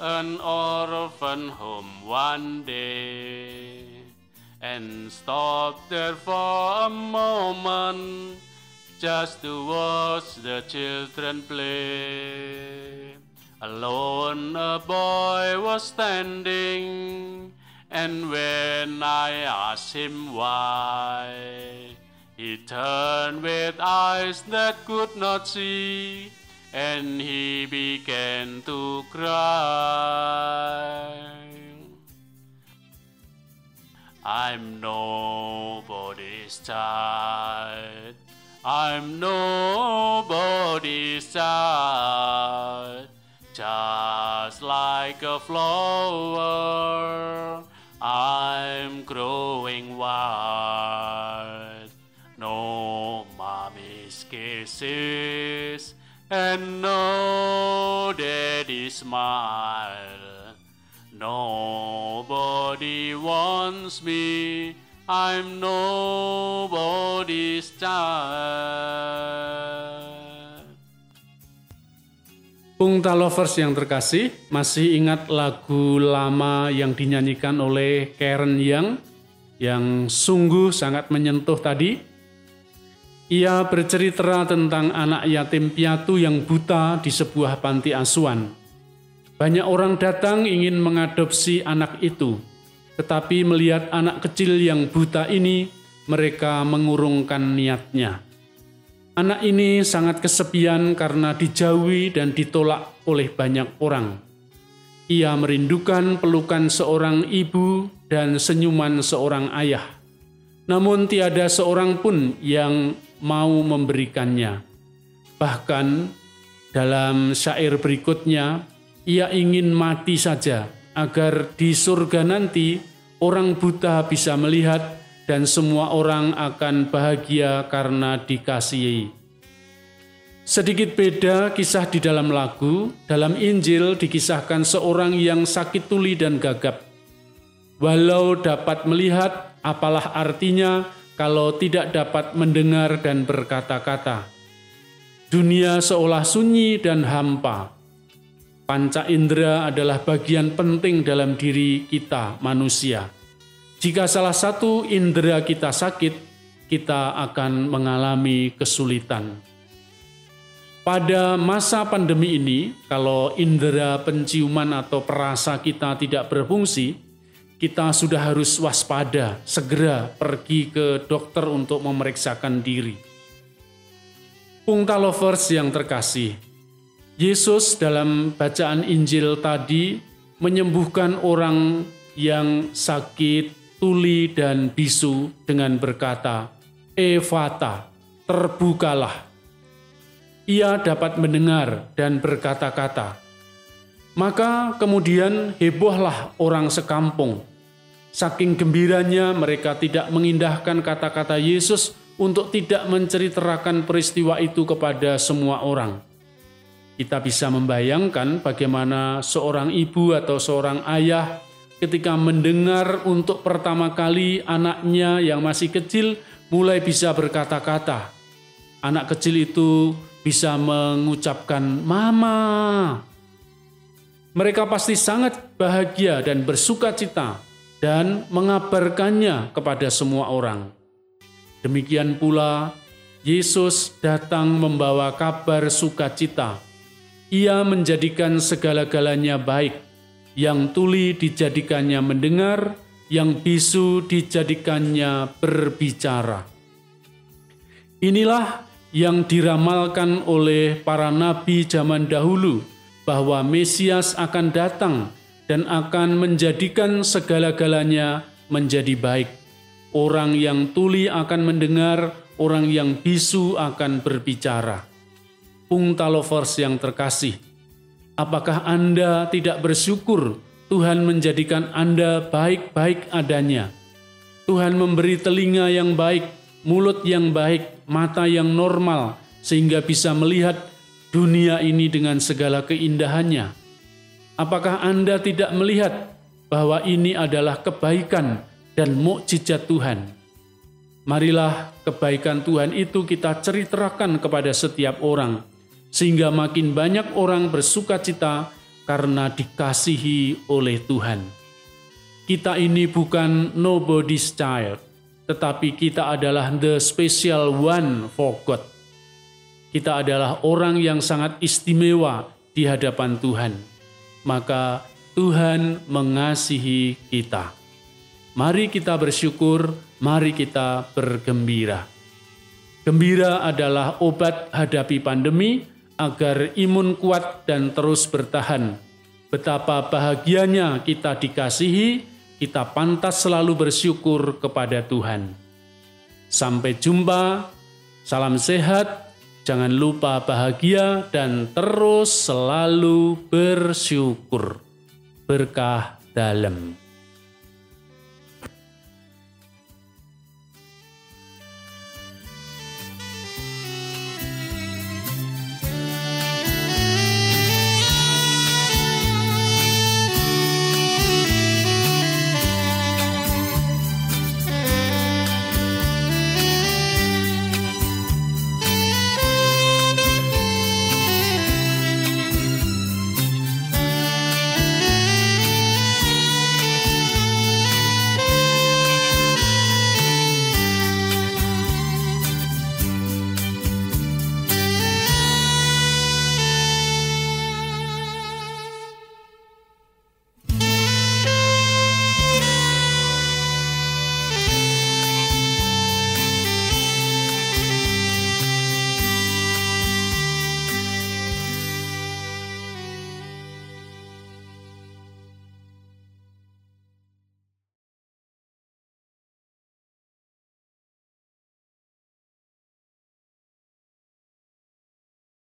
an orphan home one day and stopped there for a moment just to watch the children play. Alone a boy was standing, and when I asked him why, he turned with eyes that could not see, and he began to cry. I'm nobody's child. I'm nobody's child. Just like a flower, I'm growing wild. No mommy's kisses and no daddy's smile. Nobody wants me. I'm nobody's child. Pungta Lovers yang terkasih, masih ingat lagu lama yang dinyanyikan oleh Karen Young yang sungguh sangat menyentuh tadi? Ia bercerita tentang anak yatim piatu yang buta di sebuah panti asuhan. Banyak orang datang ingin mengadopsi anak itu, tetapi melihat anak kecil yang buta ini, mereka mengurungkan niatnya. Anak ini sangat kesepian karena dijauhi dan ditolak oleh banyak orang. Ia merindukan pelukan seorang ibu dan senyuman seorang ayah. Namun tiada seorang pun yang mau memberikannya. Bahkan dalam syair berikutnya, ia ingin mati saja agar di surga nanti orang buta bisa melihat dan semua orang akan bahagia karena dikasihi. Sedikit beda kisah di dalam lagu, dalam Injil dikisahkan seorang yang sakit tuli dan gagap. Walau dapat melihat, apalah artinya kalau tidak dapat mendengar dan berkata-kata. Dunia seolah sunyi dan hampa Panca indera adalah bagian penting dalam diri kita manusia. Jika salah satu indera kita sakit, kita akan mengalami kesulitan. Pada masa pandemi ini, kalau indera penciuman atau perasa kita tidak berfungsi, kita sudah harus waspada, segera pergi ke dokter untuk memeriksakan diri. Pungta lovers yang terkasih, Yesus dalam bacaan Injil tadi menyembuhkan orang yang sakit, tuli, dan bisu dengan berkata, Evata, terbukalah. Ia dapat mendengar dan berkata-kata. Maka kemudian hebohlah orang sekampung. Saking gembiranya mereka tidak mengindahkan kata-kata Yesus untuk tidak menceritakan peristiwa itu kepada semua orang. Kita bisa membayangkan bagaimana seorang ibu atau seorang ayah ketika mendengar untuk pertama kali anaknya yang masih kecil mulai bisa berkata-kata. Anak kecil itu bisa mengucapkan "mama". Mereka pasti sangat bahagia dan bersuka cita dan mengabarkannya kepada semua orang. Demikian pula Yesus datang membawa kabar sukacita ia menjadikan segala-galanya baik, yang tuli dijadikannya mendengar, yang bisu dijadikannya berbicara. Inilah yang diramalkan oleh para nabi zaman dahulu bahwa Mesias akan datang dan akan menjadikan segala-galanya menjadi baik. Orang yang tuli akan mendengar, orang yang bisu akan berbicara. Pungta lovers yang terkasih, apakah Anda tidak bersyukur Tuhan menjadikan Anda baik-baik adanya? Tuhan memberi telinga yang baik, mulut yang baik, mata yang normal, sehingga bisa melihat dunia ini dengan segala keindahannya. Apakah Anda tidak melihat bahwa ini adalah kebaikan dan mukjizat Tuhan? Marilah kebaikan Tuhan itu kita ceritakan kepada setiap orang sehingga makin banyak orang bersuka cita karena dikasihi oleh Tuhan. Kita ini bukan nobody's child, tetapi kita adalah the special one for God. Kita adalah orang yang sangat istimewa di hadapan Tuhan. Maka Tuhan mengasihi kita. Mari kita bersyukur, mari kita bergembira. Gembira adalah obat hadapi pandemi agar imun kuat dan terus bertahan. Betapa bahagianya kita dikasihi, kita pantas selalu bersyukur kepada Tuhan. Sampai jumpa, salam sehat, jangan lupa bahagia dan terus selalu bersyukur. Berkah dalam.